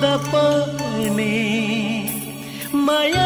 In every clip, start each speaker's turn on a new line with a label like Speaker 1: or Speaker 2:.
Speaker 1: रुहाउँदा पनि माया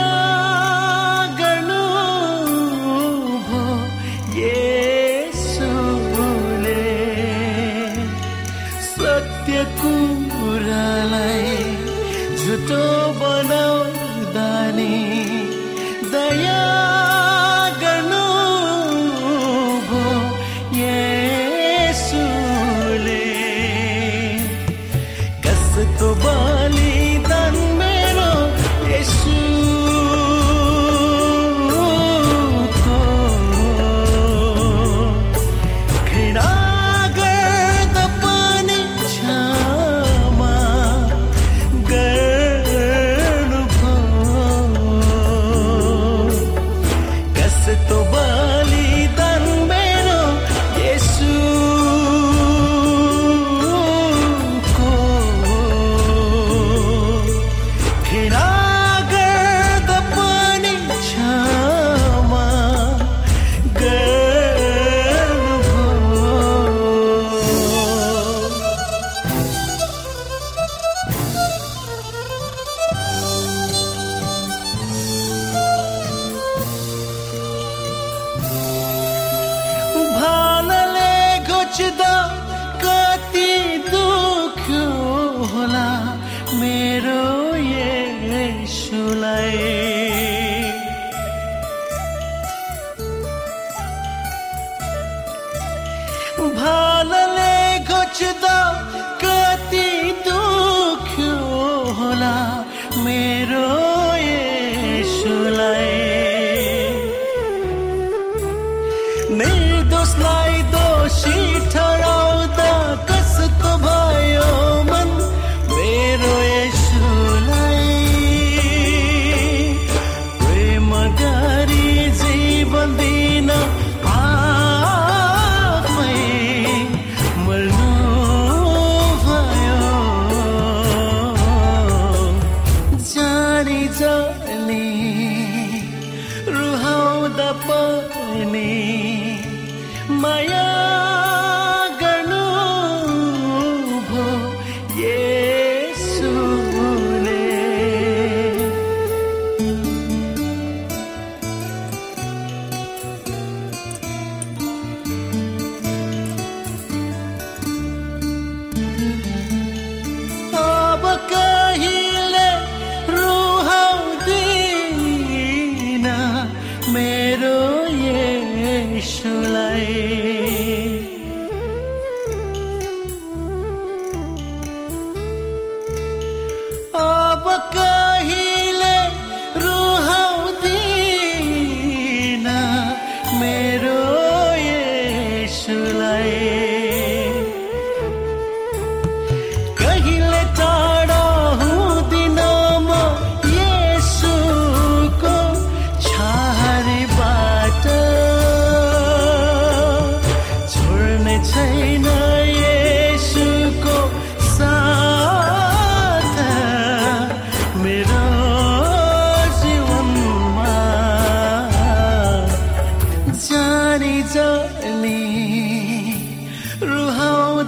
Speaker 1: निर्दोषलाई दोषी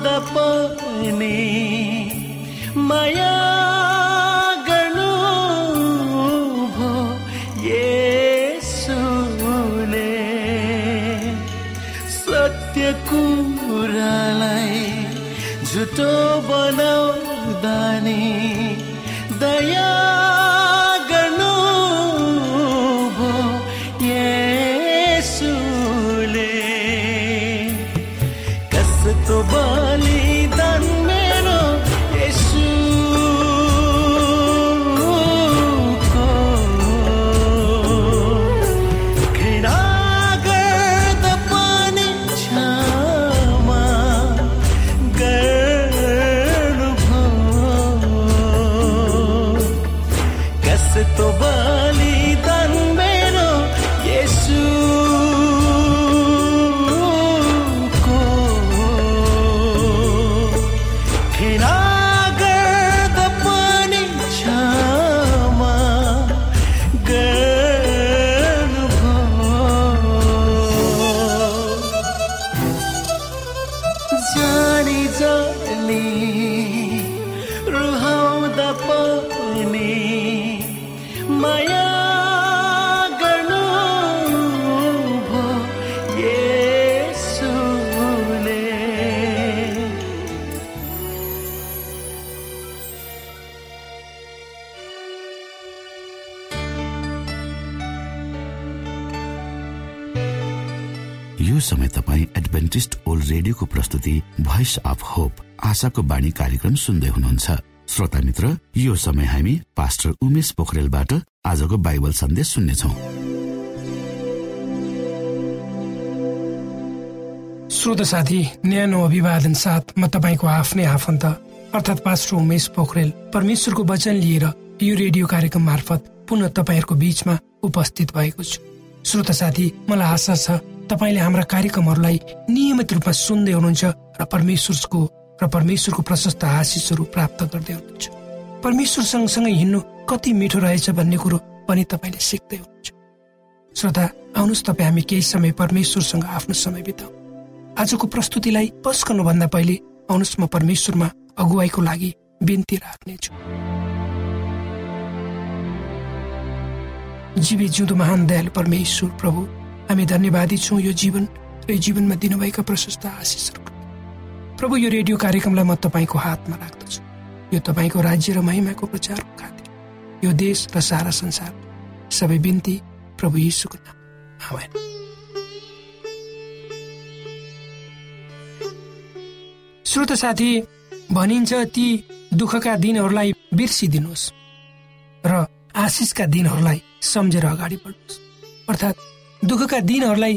Speaker 1: दपने मया
Speaker 2: आशाको बाणी कार्यक्रम सुन्दै हुनुहुन्छ। श्रोता मित्र यो समय हामी पास्टर उमेश पोखरेलबाट आजको बाइबल सन्देश सुन्नेछौ।
Speaker 3: श्रोत साथी न्यानो अभिवादन साथ म तपाईँको आफ्नै आफन्त अर्थात् पास्टर उमेश पोखरेल परमेश्वरको वचन लिएर यो रेडियो कार्यक्रम मार्फत पुनः तपाईँहरूको बीचमा उपस्थित भएको छु। श्रोत साथी मलाई आशा छ तपाईँले हाम्रा कार्यक्रमहरूलाई नियमित रूपमा सुन्दै हुनुहुन्छ र परमेश्वरको र परमेश्वरको प्रशस्त आशिषहरू प्राप्त गर्दै हुनुहुन्छ। परमेश्वर सँगसँगै हिँड्नु कति मिठो रहेछ भन्ने कुरो पनि तपाईँले सिक्दै हुनुहुन्छ। श्रोता आउनुहोस् तपाईँ हामी केही समय परमेश्वरसँग आफ्नो समय बिताउ। आजको प्रस्तुतिलाई पस गर्नुभन्दा पहिले आउनुहोस् म परमेश्वरमा अगुवाईको लागि बिन्ती राख्नेछु। जीवी जिउँदो महान दयालु परमेश्वर प्रभु हामी धन्यवादी छौँ यो जीवन र यो जीवनमा दिनुभएका प्रशस्त आशिषहरू प्रभु यो रेडियो कार्यक्रमलाई म तपाईँको हातमा राख्दछु। यो तपाईँको राज्य र महिमाको प्रचारको खातिर यो देश र सारा संसार। सबै बिन्ती प्रभु यीशुको नाम आमेन। श्रोत साथी भनिन्छ ती दुःखका दिनहरूलाई बिर्सिदिनुहोस् र आशिषका दिनहरूलाई सम्झेर अगाडि बढ्नुहोस्। अर्थात् दुःखका दिनहरूलाई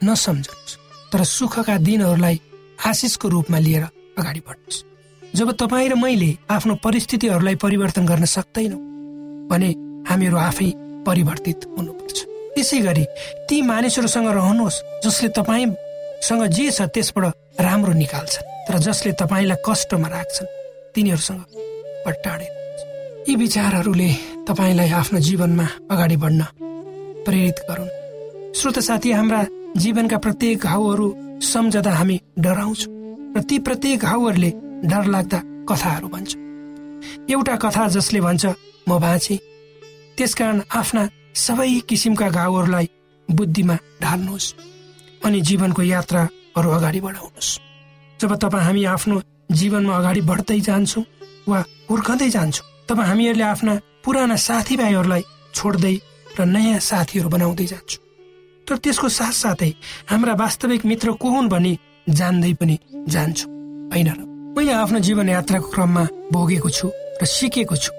Speaker 3: नसम्झनुहोस् तर सुखका दिनहरूलाई आशिषको रूपमा लिएर अगाडि बढ्नुहोस्। जब तपाईँ र मैले आफ्नो परिस्थितिहरूलाई परिवर्तन गर्न सक्दैनौँ भने हामीहरू आफै परिवर्तित हुनुपर्छ। त्यसै गरी ती मानिसहरूसँग रहनुहोस् जसले तपाईँसँग जे छ त्यसबाट राम्रो निकाल्छन् तर जसले तपाईँलाई कष्टमा राख्छन् तिनीहरूसँग पट्टाडे यी विचारहरूले तपाईँलाई आफ्नो जीवनमा अगाडि बढ्न प्रेरित गरून्। श्रोत साथी हाम्रा जीवनका प्रत्येक घाउहरू सम्झदा हामी डराउँछौँ र ती प्रत्येक घाउहरूले डर लाग्दा कथाहरू भन्छ। एउटा कथा जसले भन्छ म बाँचे। त्यसकारण आफ्ना सबै किसिमका घाउहरूलाई बुद्धिमा ढाल्नुहोस् अनि जीवनको यात्राहरू अगाडि बढाउनुहोस्। जब तपाईँ हामी आफ्नो जीवनमा अगाडि बढ्दै जान्छौँ वा हुर्कँदै जान्छौँ तब हामीहरूले आफ्ना पुराना साथीभाइहरूलाई छोड्दै र नयाँ साथीहरू बनाउँदै जान्छौँ। तर त्यसको साथसाथै हाम्रा वास्तविक मित्र को हुन् भनी जान्दै पनि जान्छौँ। होइन र मैले आफ्नो जीवन यात्राको क्रममा भोगेको छु र सिकेको छु।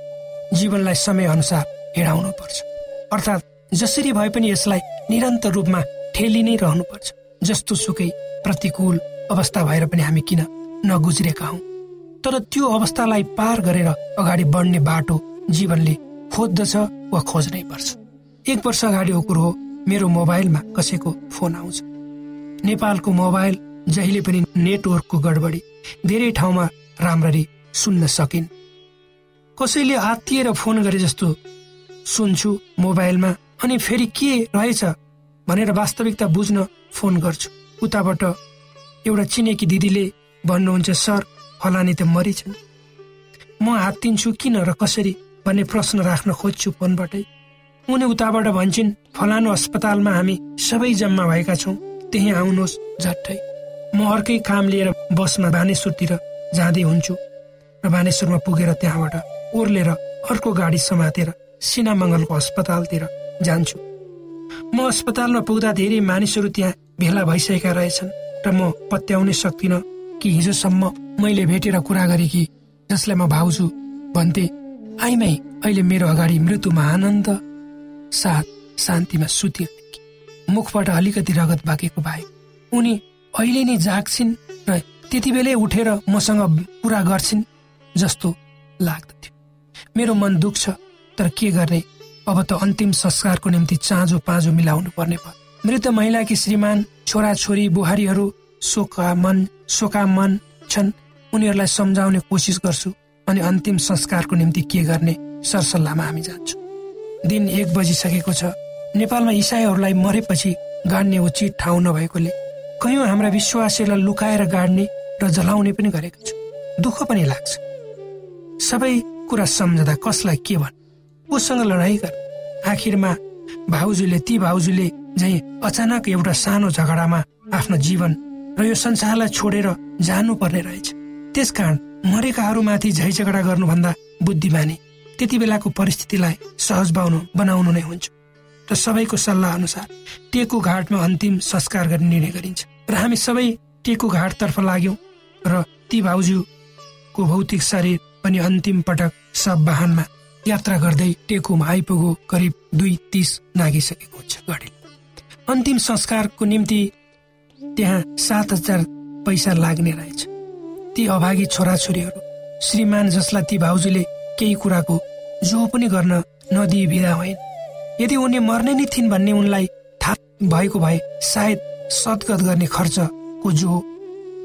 Speaker 3: जीवनलाई समय अनुसार हिँडाउनु पर्छ अर्थात् जसरी भए पनि यसलाई निरन्तर रूपमा ठेली नै रहनुपर्छ। जस्तो सुकै प्रतिकूल अवस्था भएर पनि हामी किन नगुज्रेका हौ। तर त्यो अवस्थालाई पार गरेर अगाडि बढ्ने बाटो जीवनले खोज्दछ वा खोज्नै पर्छ। एक वर्ष अगाडिको कुरो हो मेरो मोबाइलमा कसैको फोन आउँछ। नेपालको मोबाइल जहिले पनि नेटवर्कको गडबडी धेरै ठाउँमा राम्ररी सुन्न सकिन्। कसैले आत्तिएर फोन गरे जस्तो सुन्छु मोबाइलमा अनि फेरि के रहेछ भनेर वास्तविकता बुझ्न फोन गर्छु। उताबाट एउटा चिनेकी दिदीले भन्नुहुन्छ सर फलानी त मरिछन् म हात्तिन्छु किन र कसरी? भन्ने प्रश्न राख्न खोज्छु फोनबाटै। उनी उताबाट भन्छन् फलानु अस्पतालमा हामी सबै जम्मा भएका छौँ त्यही आउनुहोस् झट्टै। म अर्कै काम लिएर बसमा बानेश्वरतिर जाँदै हुन्छु। र बानेश्वरमा पुगेर त्यहाँबाट ओर्लेर अर्को गाडी समातेर सिनामङ्गलको अस्पतालतिर जान्छु। म अस्पतालमा पुग्दा धेरै मानिसहरू त्यहाँ भेला भइसकेका रहेछन् र म पत्याउनै सक्दिनँ कि हिजोसम्म मैले भेटेर कुरा गरेकी जसलाई म भाउजू भन्थे। आइमाई अहिले मेरो अगाडि मृत्युमा आनन्द साथ शान्तिमा सुतिरहे मुखबाट अलिकति रगत बाँकेको भए उनी अहिले नै जाग्छिन् र त्यति बेलै उठेर मसँग कुरा गर्छिन् जस्तो लाग्दथ्यो। मेरो मन दुख्छ तर के गर्ने? अब त अन्तिम संस्कारको निम्ति चाँजो पाँजो मिलाउनु पर्ने भयो। मृत महिलाकी श्रीमान छोराछोरी बुहारीहरू शोका मन शोका मन छन्। उनीहरूलाई सम्झाउने कोसिस गर्छु अनि अन्तिम संस्कारको निम्ति के गर्ने सरसल्लाहमा हामी जान्छौँ। दिन एक बजिसकेको छ। नेपालमा इसाईहरूलाई मरेपछि गाड्ने उचित ठाउँ नभएकोले कयौँ हाम्रा विश्वासीलाई लुकाएर गाड्ने र जलाउने पनि गरेका छु। दुःख पनि लाग्छ। सबै कुरा सम्झँदा कसलाई के भन्? उसँग लडाइँ गर। आखिरमा भाउजूले ती भाउजूले झै अचानक एउटा सानो झगडामा आफ्नो जीवन र यो संसारलाई छोडेर जानुपर्ने रहेछ। त्यसकारण मरेकाहरूमाथि झै झगडा गर्नुभन्दा बुद्धिमानी त्यति बेलाको परिस्थितिलाई सहज बाउनु बनाउनु नै हुन्छ। र सबैको सल्लाह अनुसार टेको घाटमा अन्तिम संस्कार गर्ने निर्णय गरिन्छ। र हामी सबै टेको घाटतर्फ लाग्यौँ र ती भाउजूको भौतिक शरीर पनि अन्तिम पटक सब वाहनमा यात्रा गर्दै टेकुमा आइपुगो करिब दुई तिस नागिसकेको हुन्छ घडी अन्तिम संस्कारको निम्ति त्यहाँ सात हजार पैसा लाग्ने रहेछ। ती अभागी छोराछोरीहरू श्रीमान जसलाई ती भाउजूले केही कुराको जो पनि गर्न नदिए विदा होइन यदि उनी मर्ने नै थिइन् भन्ने उनलाई थाहा भएको भए सायद सद्गत गर्ने खर्चको जो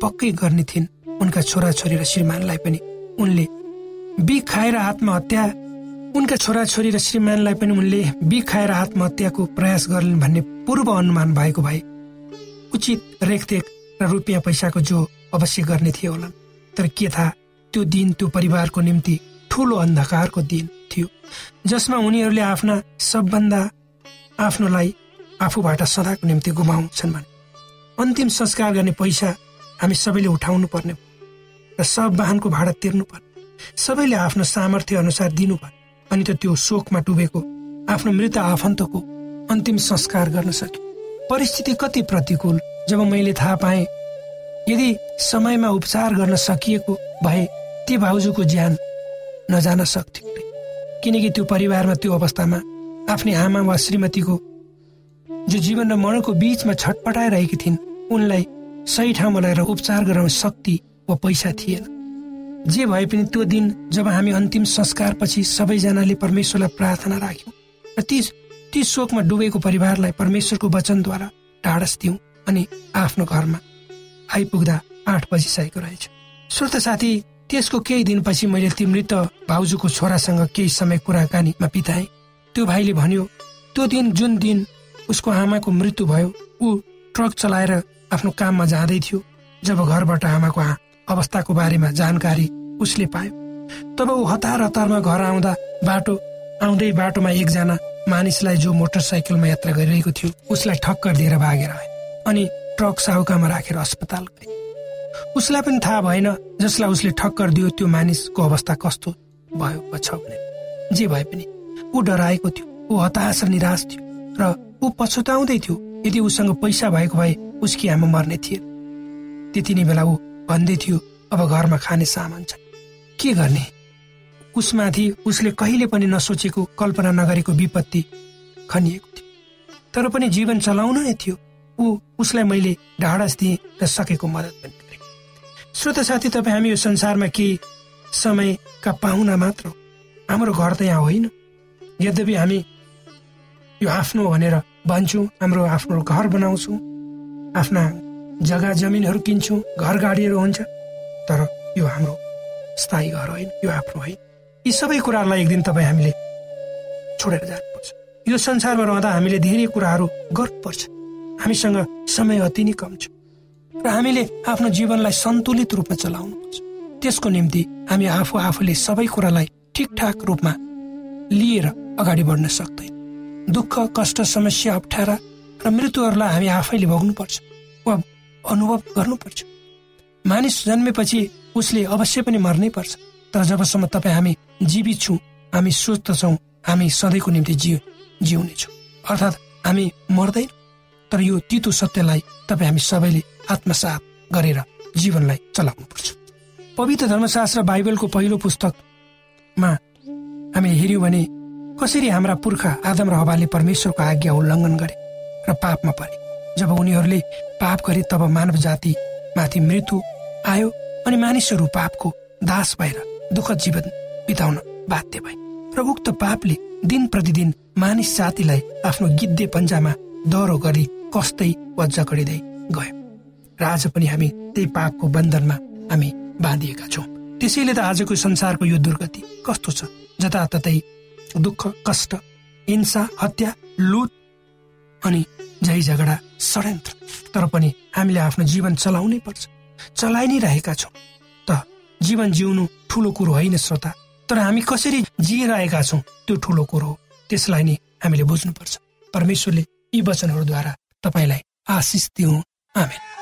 Speaker 3: पक्कै गर्ने थिइन् उनका छोराछोरी र श्रीमानलाई पनि उनले बिख खाएर आत्महत्या उनका छोराछोरी र श्रीमानलाई पनि उनले बिख खाएर आत्महत्याको प्रयास गर्लिन् भन्ने पूर्व अनुमान भएको भए उचित रेखदेख र रुपियाँ पैसाको जो अवश्य गर्ने थिए होलान्। तर के थाहा त्यो दिन त्यो परिवारको निम्ति ठुलो अन्धकारको दिन थियो जसमा उनीहरूले आफ्ना सबभन्दा आफ्नोलाई आफूबाट सदाको निम्ति गुमाउँछन् भने। अन्तिम संस्कार गर्ने पैसा हामी सबैले उठाउनु पर्ने र सब वाहनको भाडा तिर्नु पर्ने सबैले आफ्नो सामर्थ्य अनुसार दिनु पर्ने अनि त त्यो शोकमा डुबेको आफ्नो मृत आफन्तको अन्तिम संस्कार गर्न सके। परिस्थिति कति प्रतिकूल जब मैले थाहा पाएँ यदि समयमा उपचार गर्न सकिएको भए ती भाउजूको ज्यान नजान सक्थ्यो। किनकि त्यो परिवारमा त्यो अवस्थामा आफ्नै आमा वा श्रीमतीको जो जीवन र मरणको बिचमा छटपटाइरहेकी थिइन् उनलाई सही ठाउँमा लगेर उपचार गराउने शक्ति वा पैसा थिएन। जे भए पनि त्यो दिन जब हामी अन्तिम संस्कारपछि सबैजनाले परमेश्वरलाई प्रार्थना राख्यौँ र ती ती शोकमा डुबेको परिवारलाई परमेश्वरको वचनद्वारा ढाडस दिउँ अनि आफ्नो घरमा आइपुग्दा आठ बजिसकेको रहेछ। श्रोत साथी त्यसको केही दिनपछि मैले ती मृत भाउजूको छोरासँग केही समय कुराकानीमा बिताएँ त्यो भाइले भन्यो त्यो दिन जुन दिन उसको आमाको मृत्यु भयो ऊ ट्रक चलाएर आफ्नो काममा जाँदै थियो जब घरबाट आमाको अवस्थाको बारेमा जानकारी उसले पायो। तब ऊ हतार हतारमा घर आउँदा बाटो आउँदै बाटोमा एकजना मानिसलाई जो मोटरसाइकलमा यात्रा गरिरहेको थियो उसलाई ठक्कर दिएर भागेर आयो अनि ट्रक साहुकामा राखेर अस्पताल गए। उसलाई पनि थाहा भएन जसलाई उसले ठक्कर दियो त्यो मानिसको अवस्था कस्तो भयो छ भने। जे भए पनि ऊ डराएको थियो ऊ हताश र निराश थियो र ऊ पछुताउँदै थियो यदि उसँग पैसा भएको भए उसकी आमा मर्ने थिए। त्यति नै बेला ऊ भन्दै थियो अब घरमा खाने सामान छ। के गर्ने? उसमाथि उसले कहिले पनि नसोचेको कल्पना नगरेको विपत्ति खनिएको थियो। तर पनि जीवन चलाउनु नै थियो। ऊ उसलाई मैले ढाडस दिएँ र सकेको मद्दत पनि। श्रोत साथी तपाईँ हामी यो संसारमा केही समयका पाहुना मात्र हाम्रो घर त यहाँ होइन। यद्यपि हामी यो आफ्नो भनेर भन्छौँ हाम्रो आफ्नो घर बनाउँछौँ आफ्ना जग्गा जमिनहरू किन्छौँ घर गाडीहरू हुन्छ तर यो हाम्रो स्थायी घर होइन यो आफ्नो होइन। यी सबै कुराहरूलाई एक दिन तपाईँ हामीले छोडेर जानुपर्छ। यो संसारमा रहँदा हामीले धेरै कुराहरू गर्नुपर्छ। हामीसँग समय अति नै कम छ। र हामीले आफ्नो जीवनलाई सन्तुलित रूपमा चलाउनुपर्छ त्यसको निम्ति हामी आफू आफूले सबै कुरालाई ठिकठाक रूपमा लिएर अगाडि बढ्न सक्दैन। दुःख कष्ट समस्या अप्ठ्यारा र मृत्युहरूलाई हामी आफैले भोग्नुपर्छ वा अनुभव गर्नुपर्छ। मानिस जन्मेपछि उसले अवश्य पनि मर्नै पर्छ। तर जबसम्म तपाईँ हामी जीवित छौँ हामी सोच्दछौँ हामी सधैँको निम्ति जिउ जिउनेछौँ अर्थात् हामी मर्दैन। तर यो तितो सत्यलाई तपाईँ हामी सबैले आत्मसात गरेर जीवनलाई चलाउनुपर्छ। पवित्र धर्मशास्त्र बाइबलको पहिलो पुस्तकमा हामी हेऱ्यौँ भने कसरी हाम्रा पुर्खा आदम र हवाले परमेश्वरको आज्ञा उल्लङ्घन गरे र पापमा परे। जब उनीहरूले पाप गरे तब मानव जाति माथि मृत्यु आयो अनि मानिसहरू पापको दास भएर दुःख जीवन बिताउन बाध्य भए र उक्त पापले दिन प्रतिदिन मानिस जातिलाई आफ्नो गिद्धे पन्जामा दह्रो गरी कस्दै वा जकडिँदै गयो। र आज पनि हामी त्यही पापको बन्धनमा हामी बाँधिएका छौँ। त्यसैले त आजको संसारको यो दुर्गति कस्तो छ? जताततै दुःख कष्ट हिंसा हत्या लुट अनि झै झगडा षड्यन्त्र तर पनि हामीले आफ्नो जीवन चलाउनै पर्छ। चलाइ नै रहेका छौँ। त जीवन जिउनु ठुलो कुरो होइन श्रोता तर हामी कसरी जिइरहेका छौँ त्यो ठुलो कुरो हो। त्यसलाई नै हामीले बुझ्नुपर्छ। परमेश्वरले यी वचनहरूद्वारा तपाईँलाई आशिष दिउँ। आमेन।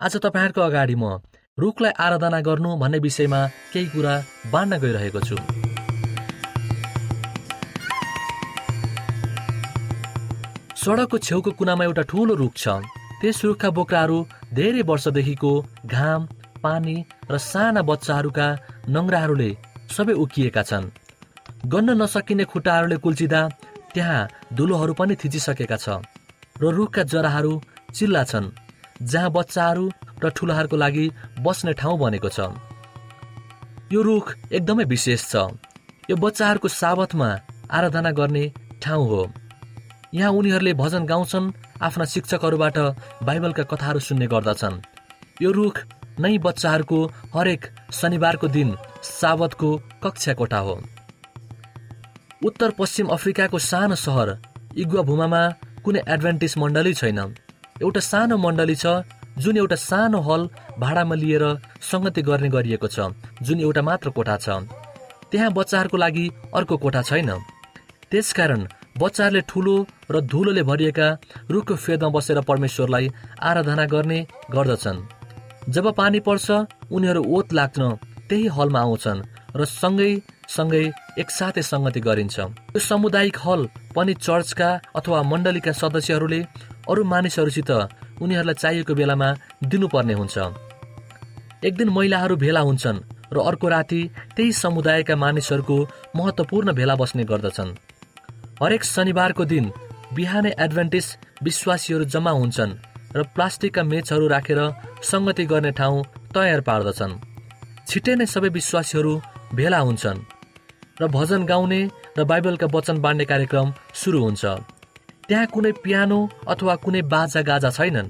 Speaker 4: आज तपाईँहरूको अगाडि म रुखलाई आराधना गर्नु भन्ने विषयमा केही कुरा बाँड्न गइरहेको छु। सडकको छेउको कुनामा एउटा ठुलो रुख छ। त्यस रुखका बोक्राहरू धेरै वर्षदेखिको घाम पानी र साना बच्चाहरूका नङ्ग्राहरूले सबै उकिएका छन्। गन्न नसकिने खुट्टाहरूले कुल्चिँदा त्यहाँ धुलोहरू पनि थिचिसकेका छ र रुखका जराहरू चिल्ला छन्। जहाँ बच्चाहरू र ठुलाहरूको लागि बस्ने ठाउँ बनेको छ। यो रुख एकदमै विशेष छ। यो बच्चाहरूको साबतमा आराधना गर्ने ठाउँ हो। यहाँ उनीहरूले भजन गाउँछन् आफ्ना शिक्षकहरूबाट बाइबलका कथाहरू सुन्ने गर्दछन्। यो रुख नै बच्चाहरूको हरेक शनिबारको दिन साबतको कक्षा कोठा हो। उत्तर पश्चिम अफ्रिकाको सानो सहर इगुवा भूमामा कुनै एडभान्टेज मण्डली छैन। एउटा सानो मण्डली छ जुन एउटा सानो हल भाडामा लिएर सङ्गति गर्ने गरिएको छ जुन एउटा मात्र कोठा छ। त्यहाँ बच्चाहरूको लागि अर्को कोठा छैन। त्यसकारण बच्चाहरूले ठुलो र धुलोले भरिएका रुखको फेदमा बसेर परमेश्वरलाई आराधना गर्ने गर्दछन्। जब पानी पर्छ उनीहरू ओत लाग्न त्यही हलमा आउँछन् र सँगै सँगै एकसाथै सङ्गति गरिन्छ। यो सामुदायिक हल पनि चर्चका अथवा मण्डलीका सदस्यहरूले अरू मानिसहरूसित उनीहरूलाई चाहिएको बेलामा दिनुपर्ने हुन्छ। एक दिन महिलाहरू भेला हुन्छन् र अर्को राति त्यही समुदायका मानिसहरूको महत्त्वपूर्ण भेला बस्ने गर्दछन्। हरेक शनिबारको दिन बिहानै एडभान्टेज विश्वासीहरू जम्मा हुन्छन् र प्लास्टिकका मेचहरू राखेर सङ्गति गर्ने ठाउँ तयार पार्दछन्। छिट्टै नै सबै विश्वासीहरू भेला हुन्छन् र भजन गाउने र बाइबलका वचन बाँड्ने कार्यक्रम सुरु हुन्छ। त्यहाँ कुनै पियानो अथवा कुनै बाजा गाजा छैनन्।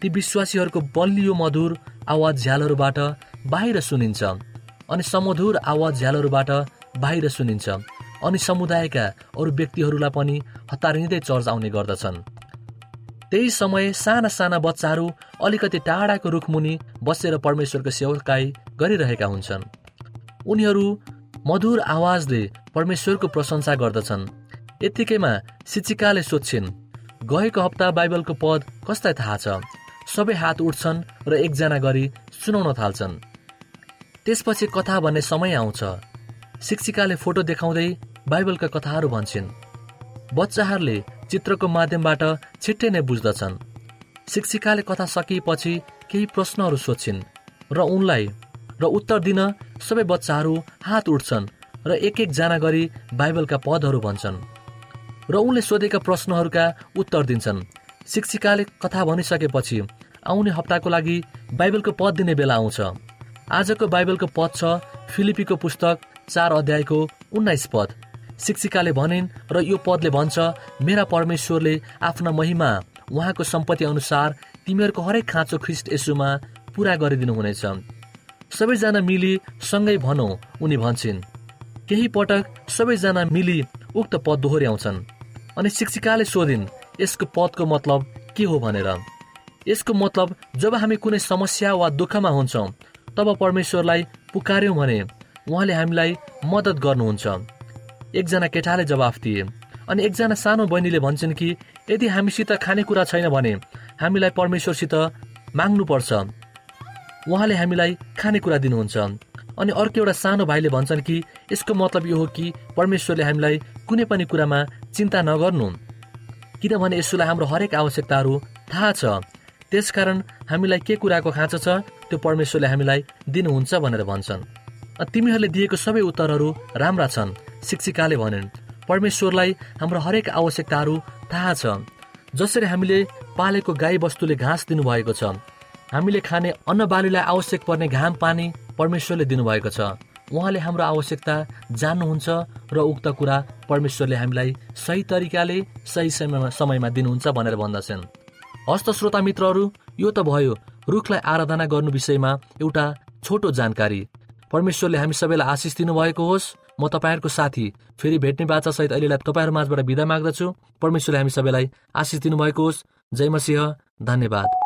Speaker 4: ती विश्वासीहरूको बलियो मधुर आवाज झ्यालहरूबाट बाहिर सुनिन्छ अनि समधुर आवाज झ्यालहरूबाट बाहिर सुनिन्छ अनि समुदायका अरू व्यक्तिहरूलाई पनि हतारिँदै चर्च आउने गर्दछन्। त्यही समय साना साना बच्चाहरू अलिकति टाढाको रुखमुनि बसेर परमेश्वरको सेवकाई गरिरहेका हुन्छन्। उनीहरू मधुर आवाजले परमेश्वरको प्रशंसा गर्दछन्। यत्तिकैमा शिक्षिकाले सोध्छिन् गएको हप्ता बाइबलको पद कसलाई थाहा छ? सबै हात उठ्छन् र एकजना गरी सुनाउन थाल्छन्। त्यसपछि कथा भन्ने समय आउँछ। शिक्षिकाले फोटो देखाउँदै बाइबलका कथाहरू भन्छन्। बच्चाहरूले चित्रको माध्यमबाट छिट्टै नै बुझ्दछन्। शिक्षिकाले कथा सकिएपछि केही प्रश्नहरू सोध्छिन् र उनलाई र उत्तर दिन सबै बच्चाहरू हात उठ्छन् र एक एकजना गरी बाइबलका पदहरू भन्छन् र उनले सोधेका प्रश्नहरूका उत्तर दिन्छन्। शिक्षिकाले कथा भनिसकेपछि आउने हप्ताको लागि बाइबलको पद दिने बेला आउँछ। आजको बाइबलको पद छ फिलिपीको पुस्तक चार अध्यायको उन्नाइस पद। शिक्षिकाले भनिन् र यो पदले भन्छ मेरा परमेश्वरले आफ्ना महिमा उहाँको सम्पत्ति अनुसार तिमीहरूको हरेक खाँचो ख्रिस्ट यसुमा पुरा गरिदिनुहुनेछ। सबैजना मिली सँगै भनौ उनी भन्छन्। केही पटक सबैजना मिली उक्त पद दोहोऱ्याउँछन् अनि शिक्षिकाले सोधिन् यसको पदको मतलब के हो? भनेर। यसको मतलब जब हामी कुनै समस्या वा दुःखमा हुन्छौँ तब परमेश्वरलाई पुकार्यौँ भने उहाँले हामीलाई मद्दत गर्नुहुन्छ। एकजना केटाले जवाफ दिए अनि एकजना सानो बहिनीले भन्छन् कि यदि हामीसित खानेकुरा छैन भने हामीलाई परमेश्वरसित माग्नुपर्छ। उहाँले हामीलाई खानेकुरा दिनुहुन्छ। अनि अर्को एउटा सानो भाइले भन्छन् कि यसको मतलब यो हो कि परमेश्वरले हामीलाई कुनै पनि कुरामा चिन्ता नगर्नु किनभने यसोलाई हाम्रो हरेक आवश्यकताहरू थाहा छ। त्यसकारण हामीलाई के कुराको खाँचो छ त्यो परमेश्वरले हामीलाई दिनुहुन्छ भनेर भन्छन्। तिमीहरूले दिएको सबै उत्तरहरू राम्रा छन् शिक्षिकाले भनिन्। परमेश्वरलाई हाम्रो हरेक आवश्यकताहरू थाहा छ। जसरी हामीले पालेको गाई बस्तुले घाँस दिनुभएको छ हामीले खाने अन्न बालीलाई आवश्यक पर्ने घाम पानी परमेश्वरले दिनुभएको छ। उहाँले हाम्रो आवश्यकता जान्नुहुन्छ र उक्त कुरा परमेश्वरले हामीलाई सही तरिकाले सही समयमा समयमा दिनुहुन्छ भनेर भन्दछन्। हस्त श्रोता मित्रहरू यो त भयो रुखलाई आराधना गर्नु विषयमा एउटा छोटो जानकारी। परमेश्वरले हामी सबैलाई आशिष दिनुभएको होस्। म तपाईँहरूको साथी फेरि भेट्ने बाचासहित अहिलेलाई तपाईँहरू माझबाट विदा माग्दछु। परमेश्वरले हामी सबैलाई आशिष दिनुभएको होस्। जय मसिंह। धन्यवाद।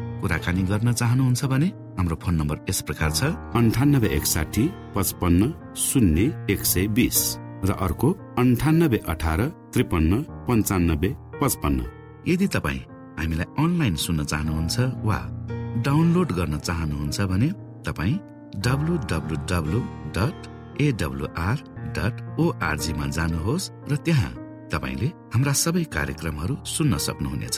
Speaker 2: कुराकानी गर्न चाहनुहुन्छ भने हाम्रो फोन नम्बर यस प्रकार छ। अन्ठानब्बे एकसाठी पचपन्न शून्य एक सय बिस र अर्को अन्ठानब्बे अठार त्रिपन्न पन्चानब्बे पचपन्न। यदि तपाईँ हामीलाई अनलाइन सुन्न चाहनुहुन्छ वा डाउनलोड गर्न चाहनुहुन्छ भने तपाईँ W W W dot AWR dot ओआरजीमा जानुहोस् र त्यहाँ तपाईँले हाम्रा सबै कार्यक्रमहरू सुन्न सक्नुहुनेछ।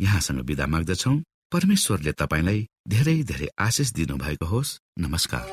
Speaker 2: यहाँसँग विदा माग्दछौ। परमेश्वरले तपाईँलाई धेरै धेरै आशिष दिनुभएको होस्। नमस्कार।